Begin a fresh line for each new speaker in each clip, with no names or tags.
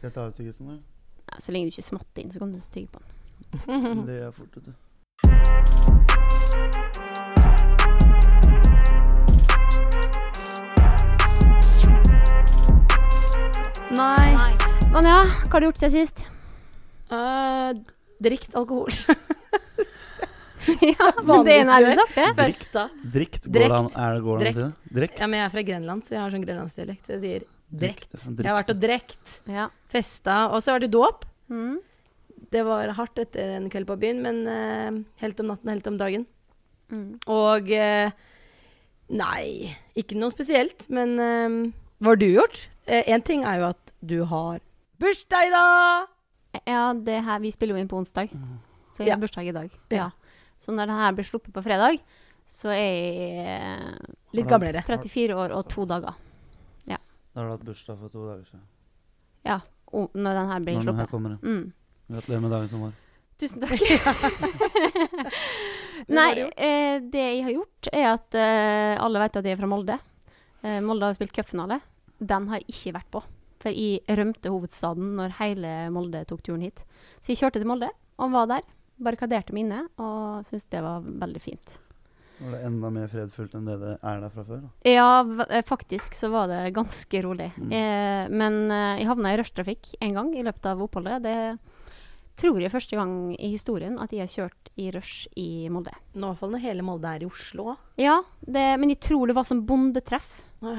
Skal jeg ta ut tyggisen, da?
Ja, så lenge du ikke smatter inn, så kan du tygge på den.
Det er fort, vet du.
Nice.
Vanja, hva har du gjort siden sist?
Uh, drikt alkohol.
ja, men det er nærmest opp, sak, det.
Drikt.
Drikt? Går det an, er det, går det an å si det? Drekt?
Ja, men jeg er fra Grenland, så jeg har sånn grenlandsdialekt. Så jeg sier drekt.
ja,
Jeg har vært og drekt.
Ja.
Festa. Og så har det dåp.
Mm.
Det var hardt etter en kveld på byen, men uh, helt om natten, helt om dagen.
Mm.
Og uh, Nei, ikke noe spesielt. Men eh, hva har du gjort? Én ting er jo at du har bursdag i dag!
Ja, det her, vi spiller jo inn på onsdag, så jeg
Ja.
har bursdag i dag.
Ja.
Så når det her blir sluppet på fredag, så er jeg uh,
Litt gamlere.
34 år og to dager.
Da har du hatt bursdag for to dager siden.
Ja, o- når den her blir
Når den her kommer. ja.
Mm.
Gratulerer med dagen som var.
Tusen takk. Nei, eh, det jeg har gjort, er at eh, alle vet at jeg er fra Molde. Eh, Molde har spilt cupfinale. Den har jeg ikke vært på. For jeg rømte hovedstaden når hele Molde tok turen hit. Så jeg kjørte til Molde og var der. Barrikaderte meg inne og syntes det var veldig fint.
Var det enda mer fredfullt enn det det er der fra før? da?
Ja, eh, faktisk så var det ganske rolig.
Mm.
Eh, men eh, jeg havna i rushtrafikk en gang i løpet av oppholdet. Det tror jeg er første gang i historien at jeg har kjørt i rush i Molde.
Nå, i hvert fall når hele Molde er i Oslo.
Ja, det, men jeg tror det var som bondetreff.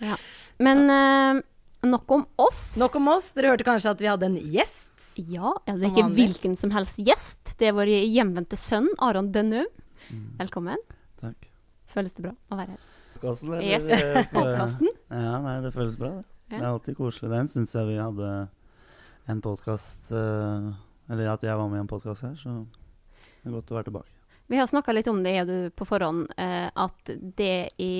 Ja.
Men eh, nok om oss.
Nok om oss. Dere hørte kanskje at vi hadde en gjest.
Ja, altså
Som
ikke
vanlig.
hvilken som helst gjest. Det er vår hjemvendte sønn, Aron Dønnum.
Mm.
Velkommen.
Takk.
Føles det bra å være her?
Podkasten, eller?
Yes.
Eh,
Podkasten.
Ja, nei, det føles bra. Det,
Ja.
det er alltid koselig. Den syns jeg vi hadde en podkast Eller at jeg var med i en podkast her, så det er godt å være tilbake.
Vi har snakka litt om det, er du, på forhånd, eh, at det i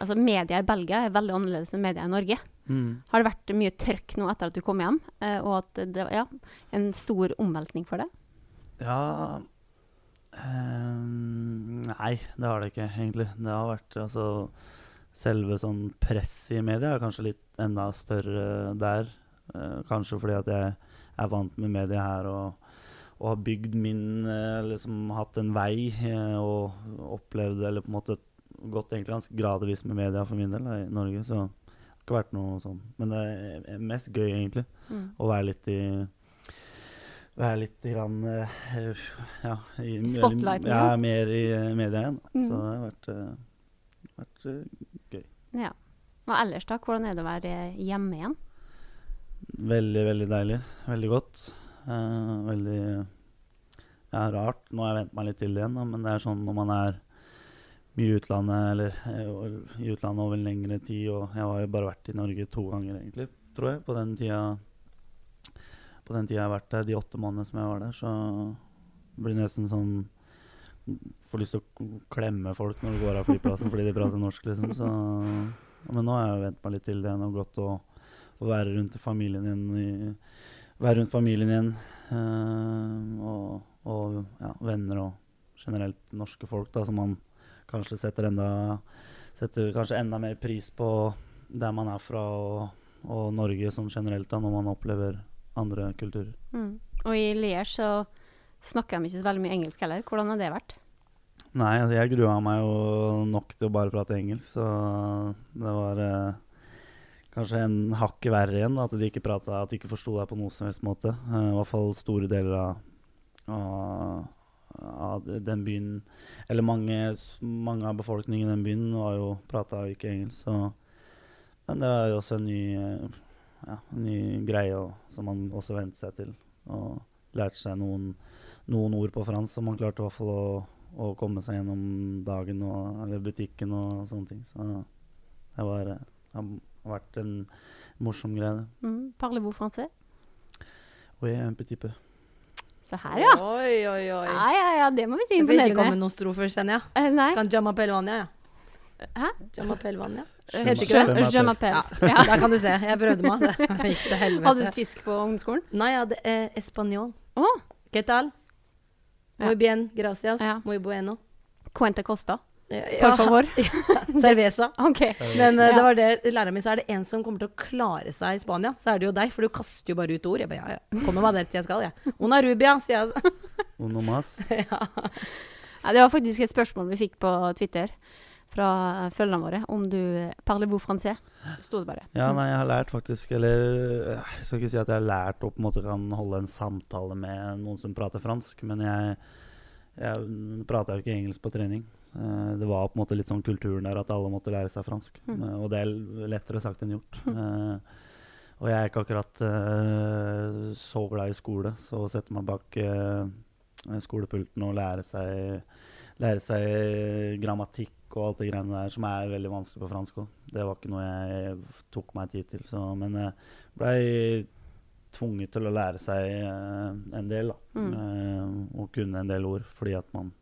Altså, media i Belgia er veldig annerledes enn media i Norge.
Mm.
Har det vært mye trøkk nå etter at du kom hjem, eh, og at det ja, en stor omveltning for det?
Ja um, Nei, det har det ikke, egentlig. Det har vært altså Selve sånn presset i media er kanskje litt enda større der. Kanskje fordi at jeg er vant med media her og, og har bygd min eh, Liksom hatt en vei eh, og opplevd eller på en måte gått egentlig ganske gradvis med media for min del da, i Norge. Så det har ikke vært noe sånn. Men det er mest gøy, egentlig
Mm.
å være litt i være litt grann, eh, ja, i,
spotlighten,
ja. mer i media igjen.
Mm.
Så det har vært, vært gøy.
Ja. Og ellers, da? Hvordan er det å være hjemme igjen?
veldig, veldig deilig. Veldig godt. Eh, veldig ja, rart. Nå har jeg vent meg litt til det igjen, da, men det er sånn når man er mye i utlandet, eller eh, i utlandet over en lengre tid, og jeg har jo bare vært i Norge to ganger, egentlig, tror jeg, på den tida på den tida jeg har vært der, de åtte månedene som jeg var der, så blir det nesten sånn Får lyst til å klemme folk når du går av flyplassen fordi de prater norsk, liksom. Så, men nå har jeg vent meg litt til det igjen og godt å, å være rundt familien din. I, være rundt familien igjen. eh, og og ja, venner og generelt norske folk, da, som man kanskje setter enda Setter kanskje enda mer pris på der man er fra, og, og Norge sånn generelt, da, når man opplever andre kulturer.
Mm. Og i Lier så snakker de ikke så veldig mye engelsk heller. Hvordan har det vært?
Nei, altså jeg grua meg jo nok til å bare prate engelsk, så det var eh, kanskje en hakket verre igjen, at de ikke pratet, at de ikke forsto deg på noe som helst måte. Uh, I hvert fall store deler av, av, av den byen Eller mange, mange av befolkningen i den byen var jo prata ikke engelsk, så Men det er jo også en ny, ja, en ny greie og, som man også vente seg til. Og lærte seg noen, noen ord på fransk, som man klarte i hvert fall å å komme seg gjennom dagen og, eller butikken og sånne ting. Så det var, eh, det har vært en morsom greie.
Mm. Parlez-vous français?
Oui, un petit peu.
Se her, ja.
Oi, oi, oi.
Ja, ja, ja, det må vi si. imponerende.
Jeg skal ikke komme med noen strofer, kjenner jeg.
Eh, nei.
Kan Jama Pelvania, ja.
Hæ?
Jama Pelvania. Heter ikke det?
Je m'appelle.
Ja, der kan du se. Jeg prøvde meg. Det gikk til helvete.
Hadde du tysk på ungdomsskolen?
Nei, jeg hadde eh, espanjol.
Oh.
¿Qué tal?
Ja.
Muy bien, gracias.
Ja.
Muy bueno.
Cuenta Costa.
Ja,
Por favor.
Cerveza.
okay.
Men
uh,
det var det læreren min sa, er det en som kommer til å klare seg i Spania, så er det jo deg, for du kaster jo bare ut ord. Jeg bare, ja, ja, kommer meg dit jeg skal, jeg. Una rubia, sier jeg.
Uno mas.
ja.
Ja, det var faktisk et spørsmål vi fikk på Twitter fra følgerne våre, om du parlez-vous français. Sto det bare.
Ja, nei, jeg har lært faktisk Eller øh, jeg skal ikke si at jeg har lært å på en måte kan holde en samtale med noen som prater fransk, men jeg, jeg prater jo ikke engelsk på trening. Eh, det var på en måte litt sånn kulturen der at alle måtte lære seg fransk.
Mm.
Eh, og det er lettere sagt enn gjort. Eh, og jeg er ikke akkurat så glad i skole, så å sette meg bak skolepulten og lære seg, lære seg grammatikk og alt det greiene der som er veldig vanskelig på fransk òg. Det var ikke noe jeg tok meg tid til. Så, men jeg blei tvunget til å lære seg en del, da.
Mm.
Og kunne en del ord fordi at man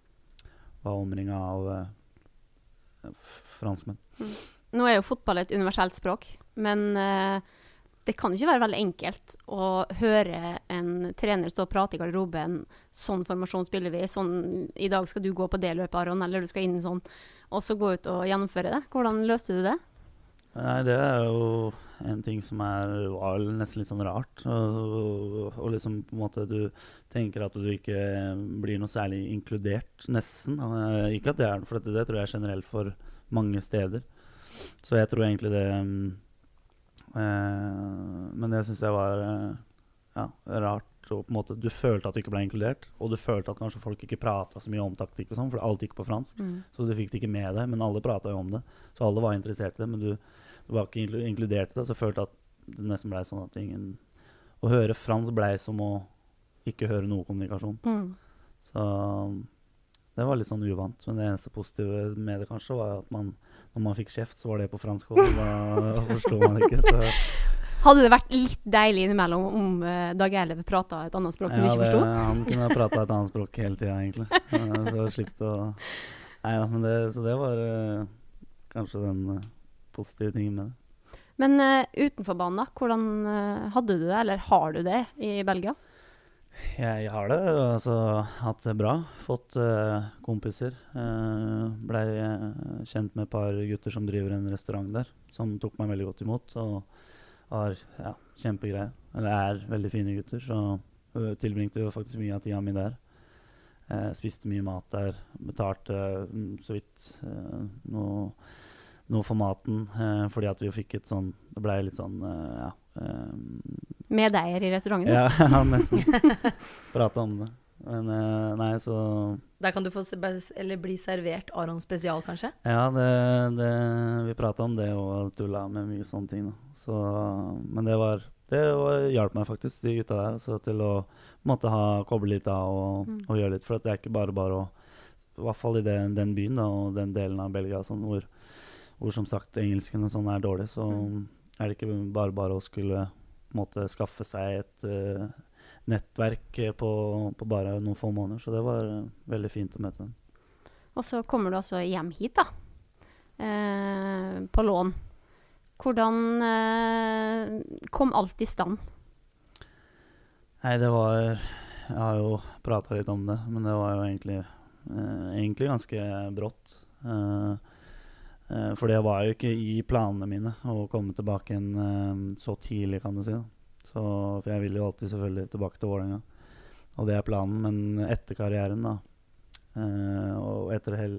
var omringa av uh, franskmenn.
Nå er jo fotball et universelt språk, men uh, det kan ikke være veldig enkelt å høre en trener stå og prate i garderoben. Sånn formasjon spiller vi. Sånn, I dag skal du gå på det løpet, Aron, eller du skal inn sånn. Og så gå ut og gjennomføre det. Hvordan løste du det?
Nei, det er jo en ting som er, var nesten litt sånn rart. Og, og liksom på en måte du tenker at du ikke blir noe særlig inkludert, nesten. Eh, ikke at det er for det tror jeg er generelt for mange steder. Så jeg tror egentlig det mm, eh, Men det syns jeg var eh, ja, rart. Og på en måte, du følte at du ikke ble inkludert, og du følte at kanskje folk ikke prata så mye om taktikk, og sånn, for alt gikk på fransk. Så du fikk det ikke med deg, men alle prata jo om det. Så alle var interessert i det, men du, du var ikke inkludert i det. Så jeg følte at det nesten blei sånn at ingen Å høre fransk blei som å ikke høre noe kommunikasjon.
Mm.
Så det var litt sånn uvant. Men det eneste positive med det kanskje var at man, når man fikk kjeft, så var det på fransk. Og da forsto man ikke. Så
Hadde det vært litt deilig innimellom om uh, Dag Eilev prata et annet språk som du ikke
det,
forsto?
han kunne prata et annet språk hele tida, egentlig. Så slipp å Nei da, men det, så det var uh, kanskje den eh, positive ting med det.
Men uh, utenfor banen, da? Hvordan uh, hadde du det, eller har du det, i Belgia?
Jeg har det. altså Hatt det bra. Fått uh, kompiser. Uh, Blei kjent med et par gutter som driver en restaurant der, som tok meg veldig godt imot. Og har ja, kjempegreier. Eller er veldig fine gutter, så tilbringte jo faktisk mye av tida mi der. Eh, spiste mye mat der. Betalte mm, så vidt eh, noe, noe for maten, eh, fordi at vi fikk et sånn Det blei litt sånn eh, ja. eh,
Medeier i restauranten?
ja, ja, nesten. Prate om det. Men eh, nei, så
Der kan du få se, eller bli servert Aron spesial, kanskje?
Ja, det, det, vi prata om det og tulla med mye sånne ting. Da. Så, men det var Det hjalp meg faktisk, de gutta der, så til å måtte ha, koble litt av og,
Mm.
og gjøre litt. For at det er ikke bare bare å I hvert fall i den, den byen da, og den delen av Belgia sånn, hvor, hvor som sagt engelsken og sånn er dårlig, så
Mm.
er det ikke bare bare å skulle måte skaffe seg et uh, nettverk på, på bare noen få måneder. Så det var uh, veldig fint å møte dem.
Og så kommer du altså hjem hit, da. Uh, på lån. Hvordan kom alt i stand?
Nei, det var Jeg har jo prata litt om det, men det var jo egentlig, egentlig ganske brått. Eh, for det var jo ikke i planene mine å komme tilbake igjen eh, så tidlig, kan du si. Så, for jeg vil jo alltid selvfølgelig tilbake til Vålerenga. Og det er planen, men etter karrieren, da. Eh, og etter hel,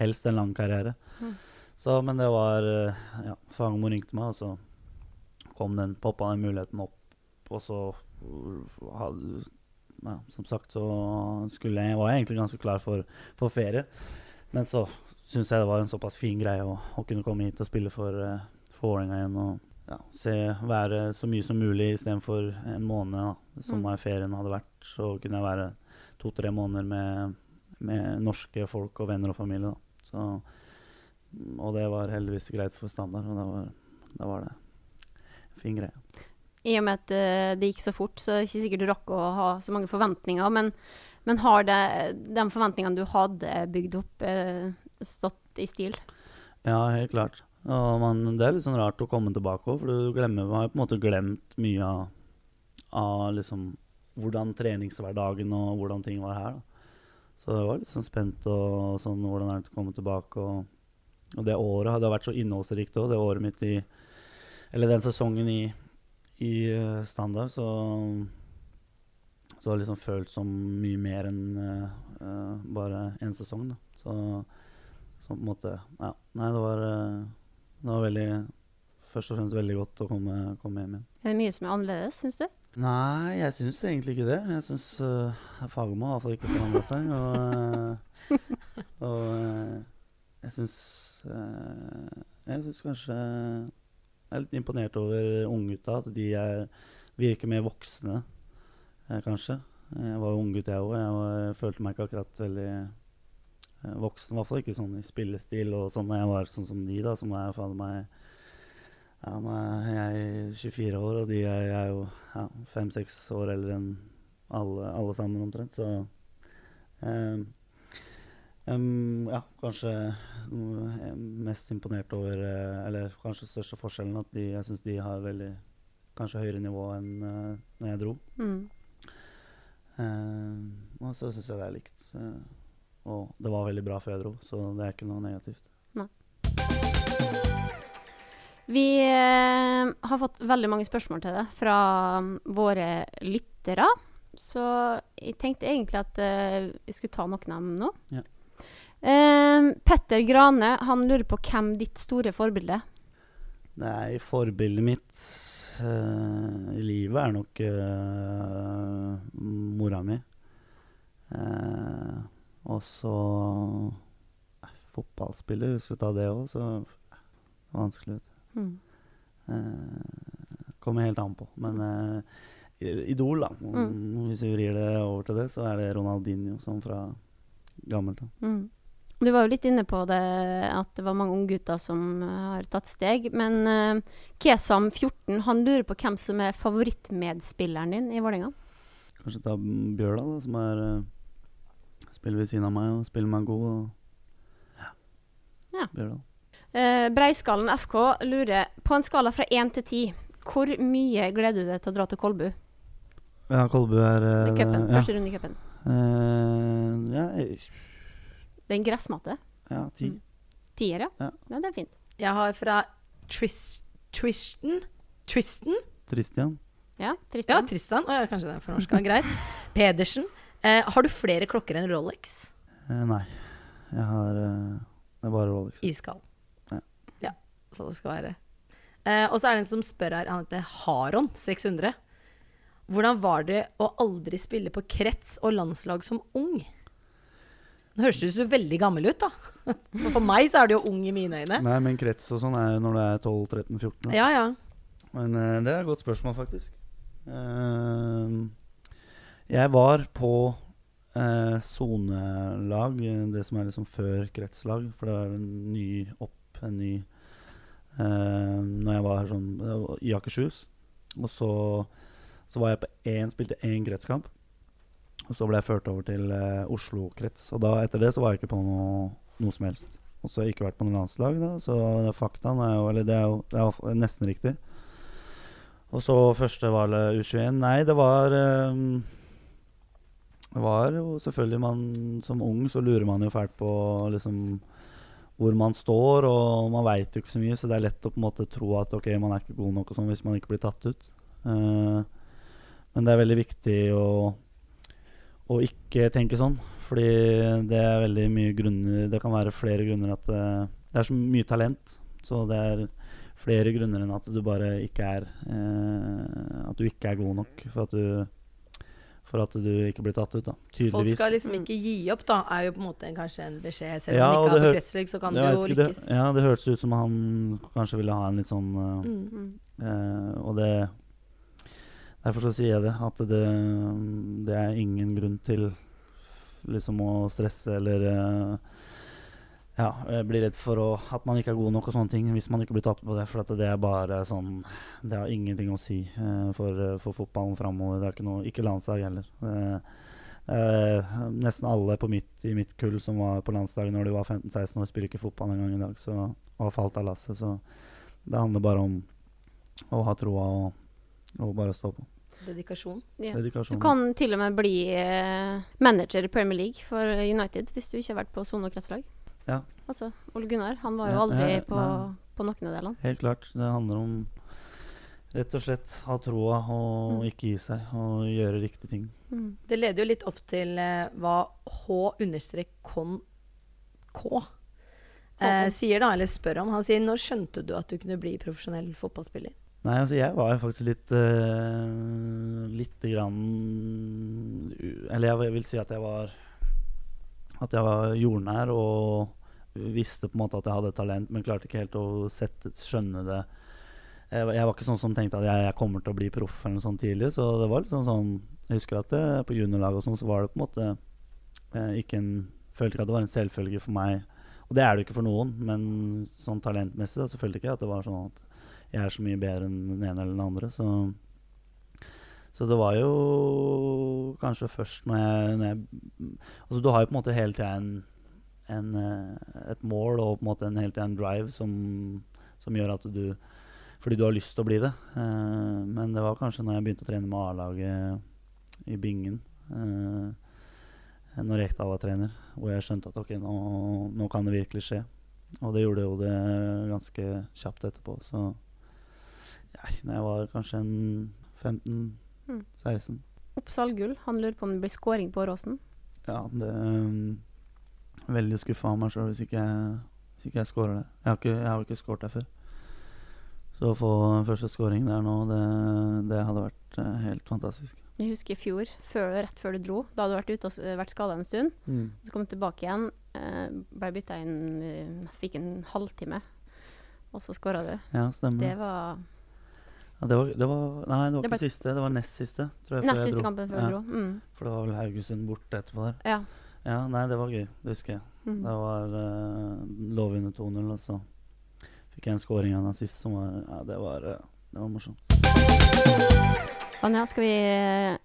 helst en lang karriere.
Mm.
Så, men det var eh, Ja, Fagermo ringte meg, og så kom den, poppa den muligheten opp. Og så ja, Som sagt så skulle jeg, var jeg egentlig ganske klar for, for ferie. Men så syns jeg det var en såpass fin greie å, å kunne komme hit og spille for, uh, for Vålerenga igjen. Og ja, se, være så mye som mulig istedenfor en måned, da, som
Mm.
er ferien hadde vært. Så kunne jeg være to-tre måneder med, med norske folk og venner og familie. Da. Så, og det var heldigvis greit for standard, og da var, da var det en fin greie.
I og med at eh, det gikk så fort, så er det ikke sikkert du rakk å ha så mange forventninger. Men, men har det, de forventningene du hadde bygd opp, eh, stått i stil?
Ja, helt klart. Og man, det er litt sånn rart å komme tilbake òg, for du glemmer, man har på en måte glemt mye av, av liksom hvordan treningshverdagen og hvordan ting var her. Da. Så jeg var litt sånn spent og sånn hvordan er det å komme tilbake. Og, og det året hadde vært så innholdsrikt òg, det året mitt i Eller den sesongen i, i eh, Standard, så så har liksom følt som mye mer enn uh, bare én sesong. da. Så, så på en måte Ja. Nei, det var, eh, det var veldig Først og fremst veldig godt å komme, komme hjem igjen.
Er det mye som er annerledes, syns du?
Nei, jeg syns egentlig ikke det. Jeg syns uh, Fagermo har iallfall ikke forandra seg. Og, eh, og uh, jeg syns Jeg syns kanskje Jeg er litt imponert over unggutta. At de er, virker mer voksne, eh, kanskje. Jeg var jo unggutt, jeg òg. Jeg var, følte meg ikke akkurat veldig eh, voksen. I hvert fall ikke sånn i spillestil og sånn når jeg var sånn som de, da, som er fader meg ja, nå er jeg 24 år, og de er, jeg er jo ja, fem-seks år eldre enn alle, alle sammen omtrent, så um, um, Ja, kanskje mest imponert over eh, Eller kanskje største forskjellen at de, jeg syns de har veldig Kanskje høyere nivå enn uh, når jeg dro.
Mm.
Um, og så syns jeg det er likt. Uh, og det var veldig bra før jeg dro, så det er ikke noe negativt.
Vi eh, har fått veldig mange spørsmål til det fra um, våre lyttere. Så jeg tenkte egentlig at eh, vi skulle ta noen av dem nå.
Ja.
Eh, Petter Grane han lurer på hvem ditt store forbilde er.
Nei, forbildet mitt eh, i livet er nok eh, mora mi. Eh, og så eh, fotballspiller, hvis du tar det òg, så eh, vanskelig, vet du.
Mm.
Eh, kommer helt an på. Men eh, Idol, da.
Mm.
Hvis vi vrir det over til det, så er det Ronaldinho sånn fra gammelt av.
Mm. Du var jo litt inne på det at det var mange unggutter som eh, har tatt steg. Men uh, Kesam14 han lurer på hvem som er favorittmedspilleren din i Vålerenga.
Kanskje ta Bjørla, da, som er eh, spiller ved siden av meg og spiller meg god. Og, ja.
Ja.
det.
Uh, Breiskallen FK lurer på en skala fra én til ti. Hvor mye gleder du deg til å dra til Kolbu?
Ja, Kolbu er
uh, cupen,
ja.
Første runde i cupen.
Uh, ja, jeg-
Det er en gressmatte.
ja, ti.
Mm. Tier, ja.
Ja.
ja. Det er fint.
Jeg har fra Tris Tristan Tristan?
Tristian.
Ja,
Ja,
Tristan.
Oh, ja, kanskje det er fornorska. Greit. Pedersen. Eh, har du flere klokker enn Rolex?
Eh, nei, jeg har eh, Det er bare Rolex.
Iskald.
Ja.
Ja, så det skal være. Eh, og så er det en som spør her, han heter Haron 600. Hvordan var det å aldri spille på krets og landslag som ung? Nå høres du så veldig gammel ut, da. For, for meg så er du jo ung i mine øyne.
Nei, men krets og sånn er jo når du er 12-13-14.
Ja, ja.
Men eh, det er et godt spørsmål, faktisk. Eh, jeg var på eh, sonelag, eh, det som er liksom før kretslag, for det er en ny opp, en ny eh, Når jeg var sånn det var i Akershus. Og så, så var jeg på én, spilte én kretskamp. Og så ble jeg ført over til eh, Oslo krets. Og da etter det så var jeg ikke på noe, noe som helst. Og så har jeg ikke vært på noe landslag, da, så faktaen er jo Eller det er jo det er jo nesten riktig. Og så første var det U21. Nei, det var eh, Det var jo selvfølgelig man Som ung så lurer man jo fælt på liksom hvor man står, og man veit jo ikke så mye, så det er lett å på en måte tro at ok, man er ikke god nok og sånn hvis man ikke blir tatt ut. Uh, men det er veldig viktig å, å ikke tenke sånn, fordi det er veldig mye grunner Det kan være flere grunner at eh, Det er så mye talent, så det er flere grunner enn at du bare ikke er uh, At du ikke er god nok for at du For at du ikke blir tatt ut, da.
Folk skal liksom ikke gi opp, da, er jo på en måte kanskje en beskjed. Selv om
Ja,
man ikke har på så kan du jo
ikke,
lykkes.
Det, ja, det hørtes ut som han kanskje ville ha en litt sånn uh,
Mm.
Mm.
Uh, Og det Derfor så sier jeg det, at det, det er ingen grunn til liksom å stresse eller eh, ja, jeg blir redd for å, at man ikke er god nok og sånne ting hvis man ikke blir tatt på det. For det er bare sånn Det har ingenting å si uh, for, eh, for fotballen framover. Det er ikke noe Ikke landslag heller. Uh, uh, nesten alle på mitt, i mitt kull som var på landslaget når de var 15-16 år, spiller ikke fotball engang i dag. Så, og har falt av lasset. Så det handler bare om å ha troa og, og bare stå på.
Dedikasjon.
Ja. Du kan til og med bli eh, manager i Premier League for United hvis du ikke har vært på sone- og kretslag.
Ja.
Altså, Ole Gunnar han var jo aldri
ja,
på, på noen av delene.
Helt klart. Det handler om rett og slett ha troa og
Mm.
ikke gi seg. Og gjøre riktige ting.
Mm.
Det leder jo litt opp til eh, hva H-kon K eh, sier da, eller spør om. Han sier når skjønte du at du kunne bli profesjonell fotballspiller?
Nei, altså jeg var faktisk litt uh, Lite grann Eller jeg vil si at jeg var At jeg var jordnær og visste på en måte at jeg hadde talent, men klarte ikke helt å sette, skjønne det. Jeg, jeg var ikke sånn som tenkte at jeg, jeg kommer til å bli proff eller noe sånt tidlig. Så det var litt sånn, sånn Jeg husker at det, på juniorlaget og sånn, så var det på en måte eh, ikke en Følte ikke at det var en selvfølge for meg. Og det er det jo ikke for noen, men sånn talentmessig da, så følte ikke jeg at det var sånn at jeg er så mye bedre enn den ene eller den andre. Så, så det var jo kanskje først når jeg, når jeg Altså du har jo på en måte hele tida en, en, eh, et mål og på en måte en hele tida drive som, som gjør at du Fordi du har lyst til å bli det. Eh, men det var kanskje når jeg begynte å trene med A-laget i Bingen. eh, når Rekdal var trener, hvor jeg skjønte at ok, nå, nå kan det virkelig skje. Og det gjorde jo det ganske kjapt etterpå. Så ja, når jeg var kanskje en 15-16
Oppsal gull. Han lurer på om det blir scoring på Åråsen.
Ja, det um, Veldig skuffa av meg sjøl hvis, ikke jeg- hvis ikke jeg scorer det. Jeg har ikke, jeg har ikke scoret der før. Så å få første scoring der nå, det, det hadde vært eh, helt fantastisk.
Jeg husker i fjor, før, rett før du dro. Da hadde du vært ute og vært skada en stund. Så kom du tilbake igjen. Eh, ble bytta inn eh, Fikk en halvtime, og så skåra du.
Ja, stemmer.
Det var
Ja, det, var, det var Nei, det var
Det
ikke
ble-
siste. Det var nest siste, tror jeg.
nest
jeg
siste
dro.
kampen før
ja,
du dro. Mm.
For det var vel Haugesund borte etterpå der.
Ja.
Ja, nei, det var gøy. Det husker jeg.
Mm.
Det var uh, lovvinner 2-0, og så fikk jeg en scoring av nazist som var Ja, det var, uh, det var morsomt.
Anja, skal vi eh,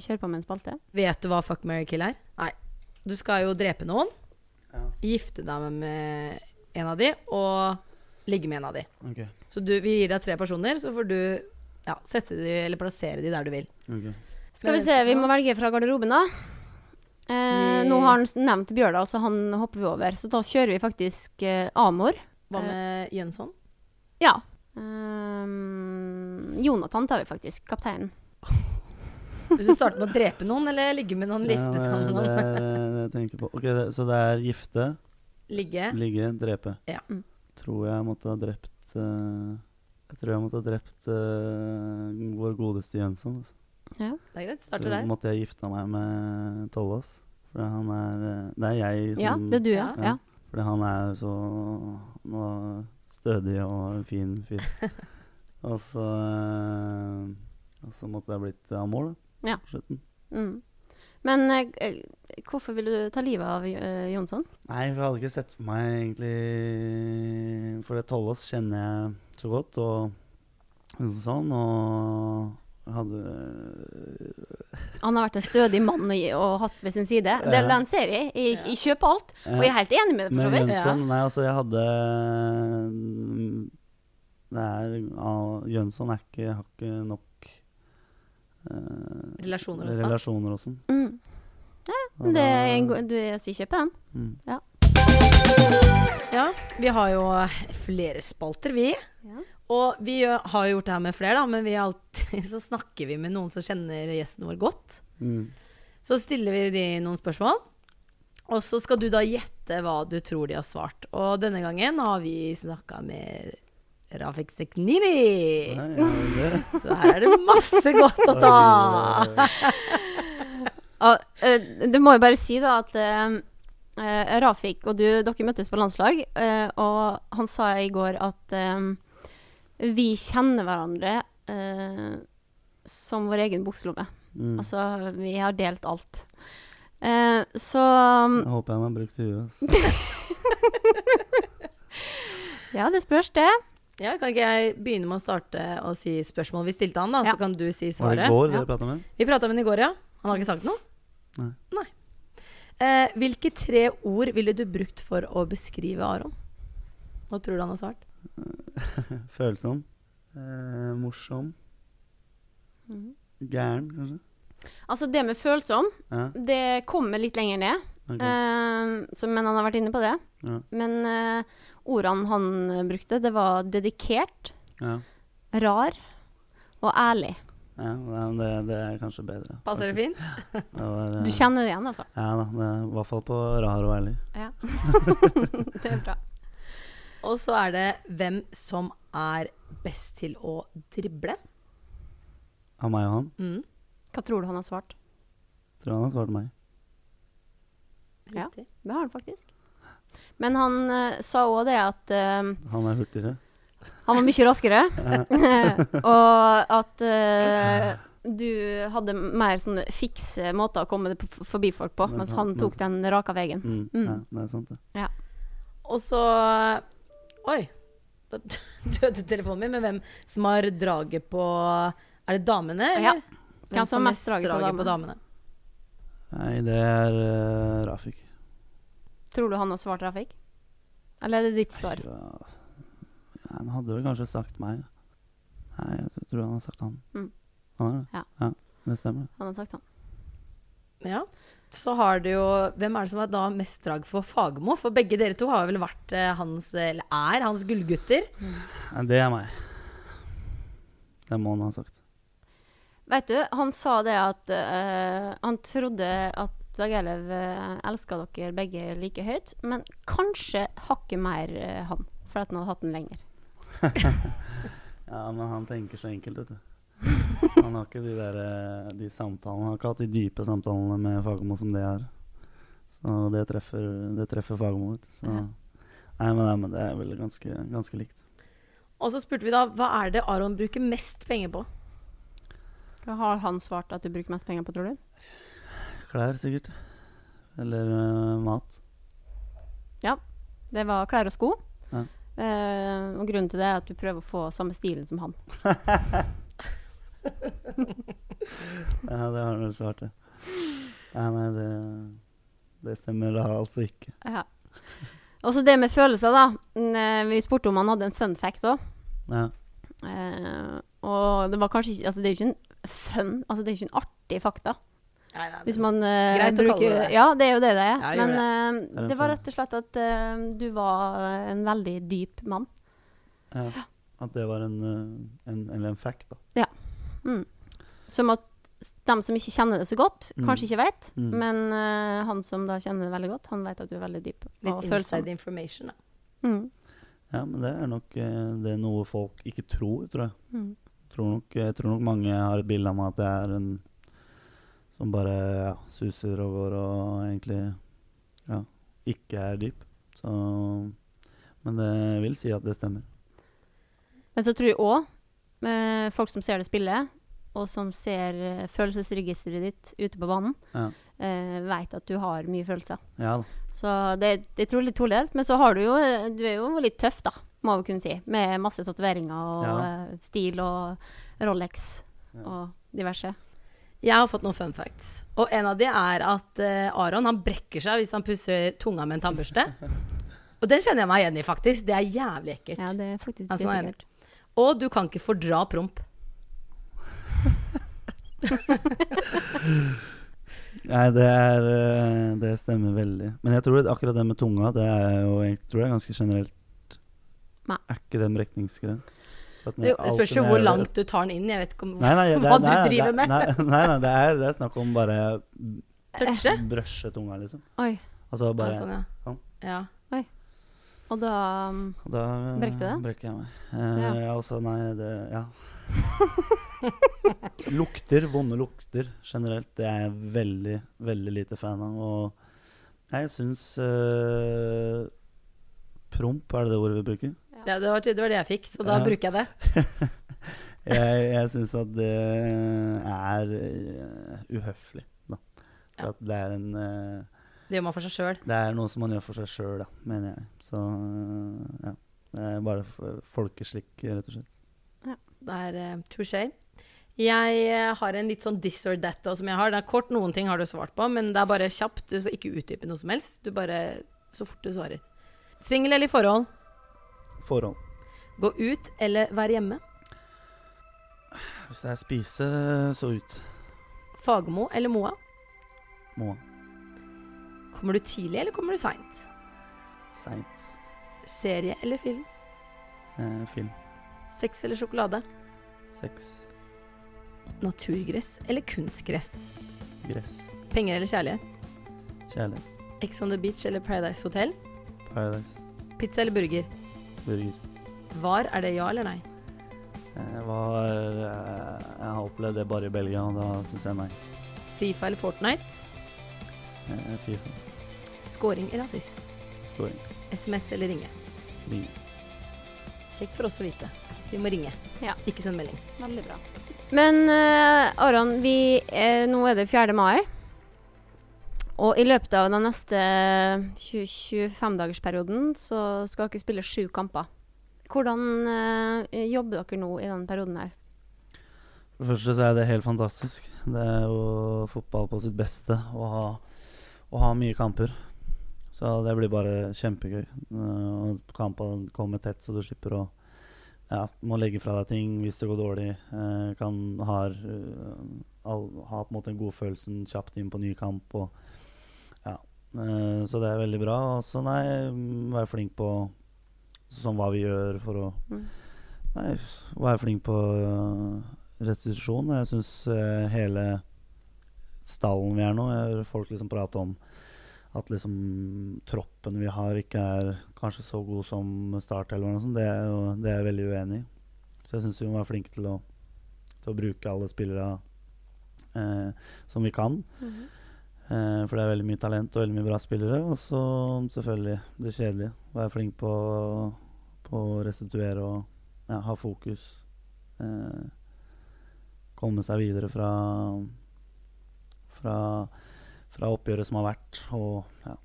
kjøre på med en spalte?
Vet du hva fuck, marry, kill er? Nei. Du skal jo drepe noen,
Ja.
gifte deg med en av de, og ligge med en av de.
Okay.
Så du, vi gir deg tre personer, så får du ja, sette de, eller plassere de der du vil.
Okay.
Skal vi se, vi må velge fra garderoben, da. Eh, nå har han nevnt Bjørdal, så han hopper vi over. Så da kjører vi faktisk eh, Amor.
Hva med Jønsson?
Ja. Um, Jonathan tar vi faktisk. Kapteinen.
Vil du starte med å drepe noen, eller ligge med noen, lifte
ja, det,
noen?
det det, det jeg tenker på. Ok, det, Så det er gifte,
Ligge?
ligge, drepe.
Ja.
Mm.
Tror jeg måtte ha drept uh, Jeg tror jeg måtte ha drept uh, vår godeste Jønsson. Altså.
Det er greit.
Så
Starter der.
måtte jeg gifta meg med Tollås. For han er eh, Det er jeg som
Ja, det er du, ja.
Ja.
ja.
Fordi han er så nå, stødig og fin fyr. og så Og så måtte jeg blitt Amor, da.
Ja.
På slutten.
Mm. Men eh, eh, hvorfor vil du ta livet av eh, Jonsson?
Nei, for jeg hadde ikke sett for meg egentlig For det Tollås kjenner jeg så godt, og sånn, og hadde
Han har vært en stødig mann og hatt ved sin side. Det,
Ja.
den ser jeg. Jeg, jeg kjøper alt. Og jeg er helt enig med det, for så
Men
vidt.
Jønsson Nei, altså, jeg hadde mm, Det er ja, Jønsson er ikke, har ikke nok eh,
Relasjoner og sånn.
relasjoner og sånn.
Mm.
Ja,
Det er en, god du, jeg sier kjøper den.
mm.
Ja, vi har jo flere spalter, vi.
Ja.
Og vi har gjort det her med flere, da, men vi alltid så snakker vi med noen som kjenner gjesten vår godt.
Mm.
Så stiller vi de noen spørsmål, og så skal du da gjette hva du tror de har svart. Og denne gangen har vi snakka med Rafik
Seknini!
Så her er det masse godt å ta.
Og, eh, det må jo bare si da at eh, eh, Rafik og du, dere møttes på landslag, uh, og han sa i går at eh, vi kjenner hverandre uh, som vår egen bukselomme.
mm.
Altså, vi har delt alt. Eh, så
Jeg håper han har brukt huet.
Ja, det spørs, det.
Ja, Kan ikke jeg begynne med å starte å si spørsmål vi stilte han, da?
Ja.
Så kan du si
Var det i går
Ja.
dere prata med?
Vi prata med han i går, ja. Han har ikke sagt noe?
Nei.
Eh, hvilke tre ord ville du brukt for å beskrive Aron? Hva tror du han har svart?
Følsom. Eh, morsom.
Mm.
Gæren, kanskje?
Altså, det med følsom,
Ja.
det kommer litt lenger ned.
Okay.
Eh, så, men han har vært inne på det.
Ja.
Men eh, ordene han brukte, det var dedikert,
ja.
rar og ærlig.
ja men det, det er kanskje bedre.
Passer det fint?
Det var,
Du kjenner det igjen, altså?
Ja da. I hvert fall på rar og ærlig.
Ja. det er bra.
Og så er det hvem som er best til å drible.
Av meg og han.
Mm.
Hva tror du han har svart?
Tror han har svart meg.
Ja. Det har han faktisk. Men han uh, sa òg det at uh,
Han er hurtigere.
han var mye raskere. og at uh, du hadde mer sånne fikse måter å komme forbi folk på, mens
han-
han tok den raka veien.
Mm.
Mm.
Ja, det er sant, det.
Og så Oi. Da døde telefonen min. Men hvem som har draget på Er det damene,
Ja. Hvem som har mest draget på damene?
Nei, det er uh, Rafik.
Tror du han har svart trafikk? Eller er det ditt svar?
Ja, ja, han hadde vel kanskje sagt meg. Nei, jeg tror han har sagt han.
Mm.
Han er det?
Ja.
Det stemmer.
Han har sagt han.
Ja. Så har du jo Hvem er det som har da mest drag for Fagermo? For begge dere to har vel vært eh, hans Eller er hans gullgutter.
Mm. det er meg. Det må han ha sagt.
Vet du, han sa det at uh, han trodde at Dag Eilev elsker dere begge like høyt, men kanskje hakket mer eh, han, for at han hadde hatt den lenger.
Ja, men han tenker så enkelt, vet du. Han har ikke de der eh, de samtalene Han har ikke hatt de dype samtalene med Fagermo som det er. Så det treffer, det treffer Fagermo. Så
Ja.
nei, men, nei, men det er vel ganske, ganske likt.
Og så spurte vi da hva er det Aron bruker mest penger på?
Hva har han svart at du bruker mest penger på, tror du?
Klær, sikkert. Eller uh, mat.
Det var klær og sko.
Ja.
Uh, og grunnen til det er at du prøver å få samme stilen som han.
Ja, det har du svart, det. Ja, nei, det, det stemmer da altså ikke.
Ja. Og så det med følelser, da. Eh, Vi spurte om han hadde en fun fact òg.
Ja.
Uh, og det var kanskje ikke Altså, det er jo ikke en fun Altså, det er jo ikke en artig fakta.
Nei, nei,
Hvis man uh,
Greit å kalle det det.
Ja, det er jo det det er.
Ja,
Men
det.
eh,
Det
var rett og slett at uh, du var en veldig dyp mann.
ja. At det var en, en, eller en fact, da.
Mm. Som at de dem som ikke kjenner det så godt,
Mm.
kanskje ikke vet.
Mm.
Men han som da kjenner det veldig godt, han vet at du er veldig dyp
Litt
følsom.
inside information, da.
Mm.
Ja, men det er nok det er noe folk ikke tror, tror jeg.
Mm.
Tror nok, jeg tror nok mange har et bilde av meg at jeg er en som bare ja, suser og går og egentlig ja, ikke er dyp. Så Men det vil si at det stemmer.
Men så tror jeg òg folk som ser det spillet, og som ser eh, følelsesregisteret ditt ute på banen,
Ja.
eh, vet at du har mye følelser.
Ja.
Så det, det er trolig todelt. Men så har du jo eh, Du er jo litt tøff, da, må vi kunne si. Med masse tatoveringer og
Ja.
eh, stil og Rolex og diverse.
Jeg har fått noen fun facts. Og en av de er at uh, Aron han brekker seg hvis han pusser tunga med en tannbørste. Og den kjenner jeg meg igjen i, faktisk. Det er jævlig ekkelt.
Ja, det er faktisk
Altså,
ekkelt.
Og du kan ikke fordra promp.
Nei, det er eh, Det stemmer veldig. Men jeg tror at akkurat det med tunga, det er jo jeg tror det er ganske generelt.
Nei.
Er ikke den en
Det
jeg
spørs jo hvor langt du tar den inn. Jeg vet ikke om
Nei, nei, det,
hva du
nei,
driver med.
Nei, nei, nei det, er, det er snakk om bare
Touche?
brøsje tunga, liksom.
Oi.
Altså
Ja, sånn, ja.
sånn.
ja.
Og da um,
da
brekte du det?
brekker jeg meg. Eh,
Ja.
ja. også, nei, det Ja. lukter, vonde lukter generelt, det er jeg veldig, veldig lite fan av. Og jeg syns eh, Promp, er det det ordet vi bruker?
Ja det, var, det var det jeg fikk, så da
Ja.
bruker jeg det.
Jeg, jeg syns at det er eh, uhøflig, da. For
Ja.
at det er en uh,
Det gjør man for seg sjøl.
Det er noe som man gjør for seg sjøl, da, mener jeg. Så eh, ja. Det er bare folkeslikk, rett og slett.
Ja, Det er uh, touché. Jeg har en litt sånn this or that som jeg har. Det er kort, noen ting har du svart på, men det er bare kjapt. Du skal ikke utdype noe som helst. Du bare Så fort du svarer. Singel eller i forhold?
Forhold.
Gå ut eller være hjemme?
Hvis det er spise, så ut.
Fagermo eller Moa?
Moa.
Kommer du tidlig, eller kommer du seint?
Seint.
Serie eller film?
Eh, film.
Sex eller sjokolade?
Sex.
Naturgress eller kunstgress?
Gress.
Penger eller kjærlighet?
Kjærlighet.
Ex on the beach eller Paradise Hotel?
Paradise.
Pizza eller burger?
Burger.
Var, er det ja eller nei?
Var eh, Jeg har opplevd det bare i Belgia, og da syns jeg nei.
Fifa eller Fortnite?
Eh, Fifa.
Scoring eller assist?
Scoring.
SMS eller ringe?
Ringe.
Kjekt for oss å vite. Så vi må ringe,
Ja.
ikke send melding.
Veldig bra. Men uh, Aron, vi, eh, nå er det 4. mai. Og i løpet av den neste 25-dagersperioden så skal dere spille sju kamper. Hvordan eh, jobber dere nå i denne perioden her?
For det første så er det helt fantastisk. Det er jo fotball på sitt beste å ha, å ha mye kamper. Så det blir bare kjempegøy. Eh, Og kampene kommer tett, så du slipper å ja, må legge fra deg ting hvis det går dårlig. Eh, kan ha, all, ha på en måte en godfølelsen kjapt inn på ny kamp. Og, så det er veldig bra. Og så nei, mm, være flink på sånn hva vi gjør for å
Mm.
Nei, være flink på øh, restitusjon. Jeg syns hele stallen vi er nå Jeg hører folk liksom prate om at liksom troppen vi har, ikke er kanskje så god som Start eller noe sånt. Det, er jo- det er jeg veldig uenig i. Så jeg syns vi må være flinke til å, til å bruke alle spillere eh, som vi kan. Eh, for det er veldig mye talent og veldig mye bra spillere. Og så selvfølgelig det kjedelige. Være flink på, på å restituere og ja, ha fokus. Eh, komme seg videre fra, fra, fra oppgjøret som har vært, og ja,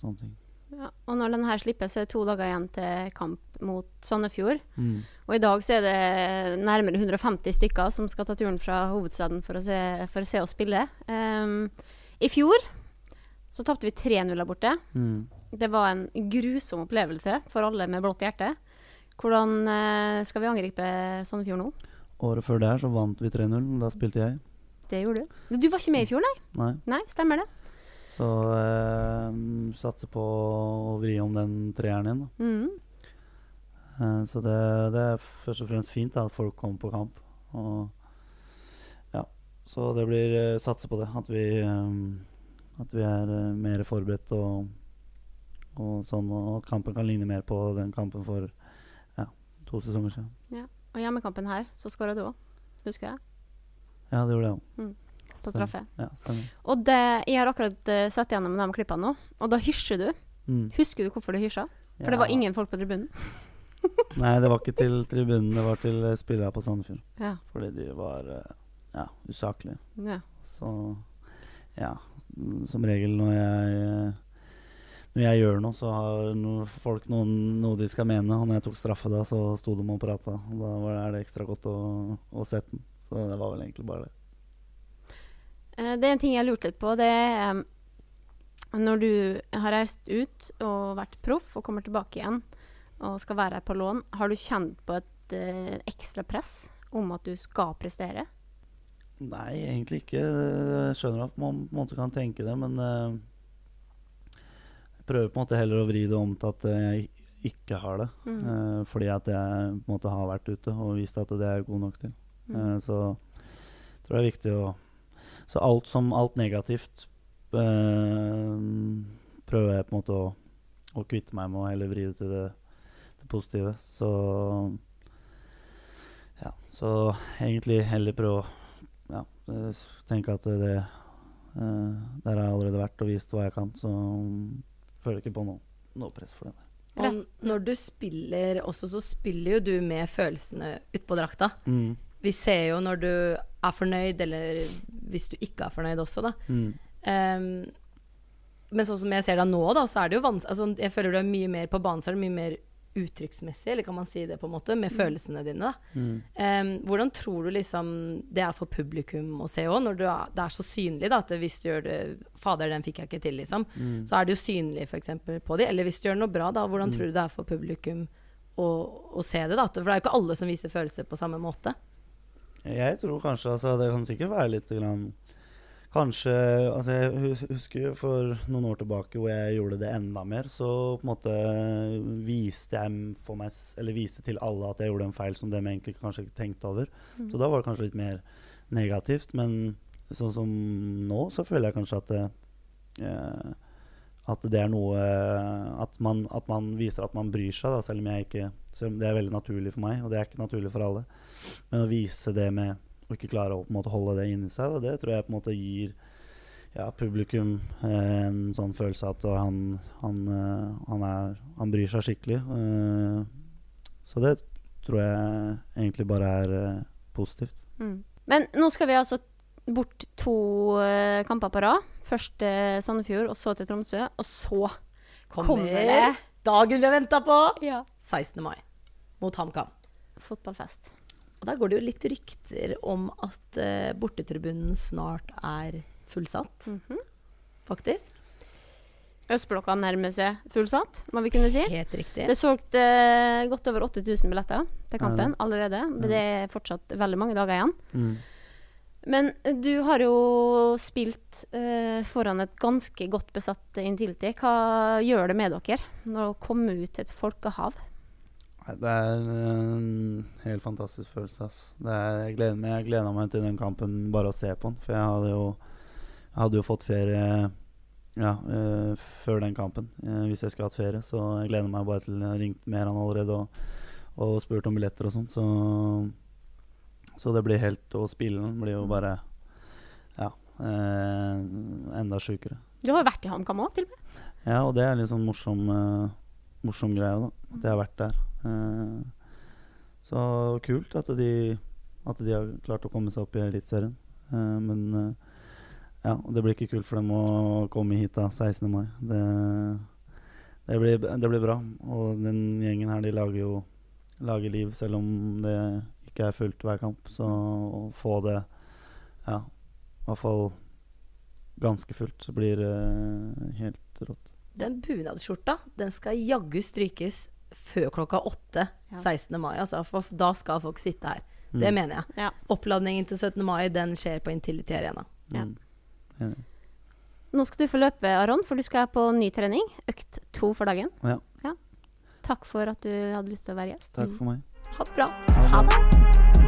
sånne ting.
Ja, og når denne her slippes, er det to dager igjen til kamp mot Sandefjord.
Mm.
Og i dag så er det nærmere 150 stykker som skal ta turen fra hovedstaden for å se, for å se oss spille. Ehm, I fjor så tapte vi 3-0 der borte.
Mm.
Det var en grusom opplevelse for alle med blått hjerte. Hvordan eh, skal vi angripe Sandefjord nå?
Året før der så vant vi 3-0. Da spilte jeg.
Det gjorde du. Du var ikke med i fjor, nei?
Nei.
Nei, stemmer det.
Så eh, satser på å vri om den treeren igjen. Da.
Mm.
Eh, så det, det er først og fremst fint da, at folk kommer på kamp. Og. Så det blir uh, satse på det. At vi, um, at vi er uh, mer forberedt og, og sånn. Og kampen kan ligne mer på den kampen for ja, to sesonger siden.
Og hjemmekampen her, så skåra du òg. Husker jeg.
Ja, det gjorde jeg òg.
På straffe.
Ja.
Og det, jeg har akkurat uh, sett gjennom de klippene nå, og da hysjer du.
Mm.
Husker du hvorfor du hysja? For det var ingen folk på tribunen.
Nei, det var ikke til tribunen, det var til spillerne på Sandefjord.
Ja.
Fordi de var eh, ja, usaklig.
ja.
Så ja, som regel når jeg eh, Når jeg gjør noe, så har folk noen, noe de skal mene. Og når jeg tok straffe da, så sto de og prata. Da var det, er det ekstra godt å, å sette den. Så det var vel egentlig bare det.
Eh, Det er en ting jeg har lurt litt på. Det er når du har reist ut og vært proff og kommer tilbake igjen og skal være her på lån, har du kjent på et eh, ekstra press om at du skal prestere?
Nei, egentlig ikke. Jeg skjønner at man på en måte kan tenke det, men eh, jeg prøver på en måte heller å vri det om til at jeg ikke har det.
Mm.
Eh, fordi at jeg på en måte har vært ute og vist at det er jeg god nok til.
Mm.
Eh, så jeg tror det er viktig å Så alt som alt negativt prøver jeg på en måte å, å kvitte meg med og heller vri det til det, det positive. Så ja, så egentlig heller prøve å eh, at det eh, Der har jeg allerede vært og vist hva jeg kan, så føler jeg ikke på noe, noe press for det. der.
Og når du spiller også, så spiller jo du med følelsene utpå drakta.
Mm.
Vi ser jo når du er fornøyd, eller hvis du ikke er fornøyd også, da.
Mm.
Um, men sånn som jeg ser deg nå, da, så er det jo vanskelig altså, Jeg føler du er mye mer på banen, så er det mye mer uttrykksmessig, eller kan man si det, på en måte, med følelsene dine, da.
Mm.
Um, hvordan tror du liksom det er for publikum å se òg, når du er, det er så synlig, da, at hvis du gjør det Fader, den fikk jeg ikke til, liksom.
Mm.
Så er det jo synlig, f.eks. på de. Eller hvis du gjør noe bra, da, hvordan
Mm.
tror du det er for publikum å, å se det, da? For det er jo ikke alle som viser følelser på samme måte.
Jeg tror kanskje altså, Det kan sikkert være litt grann, Kanskje altså Jeg husker for noen år tilbake hvor jeg gjorde det enda mer. Så på en måte viste jeg for meg Eller viste til alle at jeg gjorde en feil som de egentlig kanskje ikke tenkte over.
Mm.
Så da var det kanskje litt mer negativt. Men sånn som nå, så føler jeg kanskje at det, eh, at det er noe at man, at man viser at man bryr seg, da, selv om jeg ikke selv om Det er veldig naturlig for meg, og det er ikke naturlig for alle. Men å vise det med å ikke klarer å på en måte holde det inni seg, da, det tror jeg på en måte gir ja, publikum eh, en sånn følelse av at han, han, eh, han, er, han bryr seg skikkelig. Eh, så det tror jeg egentlig bare er eh, positivt.
Mm. Men nå skal vi altså bort to eh, kamper på rad. Først til Sandefjord, og så til Tromsø. Og så
Kommer,
kommer det
dagen vi har venta på!
ja.
16. mai mot HamKam.
fotballfest.
Og der går det jo litt rykter om at uh, bortetribunen snart er fullsatt,
Mhm.
faktisk.
Østblokka nærmer seg fullsatt, må vi kunne si.
Helt riktig.
Det er solgt eh, godt over 8000 billetter til kampen allerede. Men det er fortsatt veldig mange dager igjen.
Mm.
Men du har jo spilt uh, foran et ganske godt besatt Intility. Hva gjør det med dere når dere kommer ut til et folkehav?
Det er en helt fantastisk følelse. Altså. Det er, jeg, gleder meg, jeg gleda meg til den kampen bare å se på den. For jeg hadde jo, jeg hadde jo fått ferie ja, eh, før den kampen, eh, hvis jeg skulle hatt ferie. Så jeg gleder meg bare til Jeg har ringt med han allerede og, og spurt om billetter og sånt. Så, så det blir helt Å spille den blir jo bare ja, eh, enda sjukere.
Du har jo vært i HamKam òg, til og med.
Ja, og det er litt sånn morsom, morsom greie, da. At jeg har vært der. Eh, så kult at de, at de har klart å komme seg opp i Eliteserien. Eh, men eh, ja, det blir ikke kult for dem å komme hit da 16. mai. Det, det, blir, det blir bra. Og den gjengen her, de lager jo lager liv selv om det ikke er fullt hver kamp. Så å få det, ja, i hvert fall ganske fullt, så blir det helt rått.
Den bunadsskjorta, den skal jaggu strykes før klokka åtte
Ja.
16. mai. Altså, for da skal folk sitte her. Det
Mm.
mener jeg.
Ja.
Oppladningen til 17. mai den skjer på Intility Arena.
Ja.
Mm.
Nå skal du få løpe, Aron, for du skal på ny trening. Økt to for dagen.
Ja.
Takk for at du hadde lyst til å være gjest.
Takk for meg.
Ha det bra.
Ha det.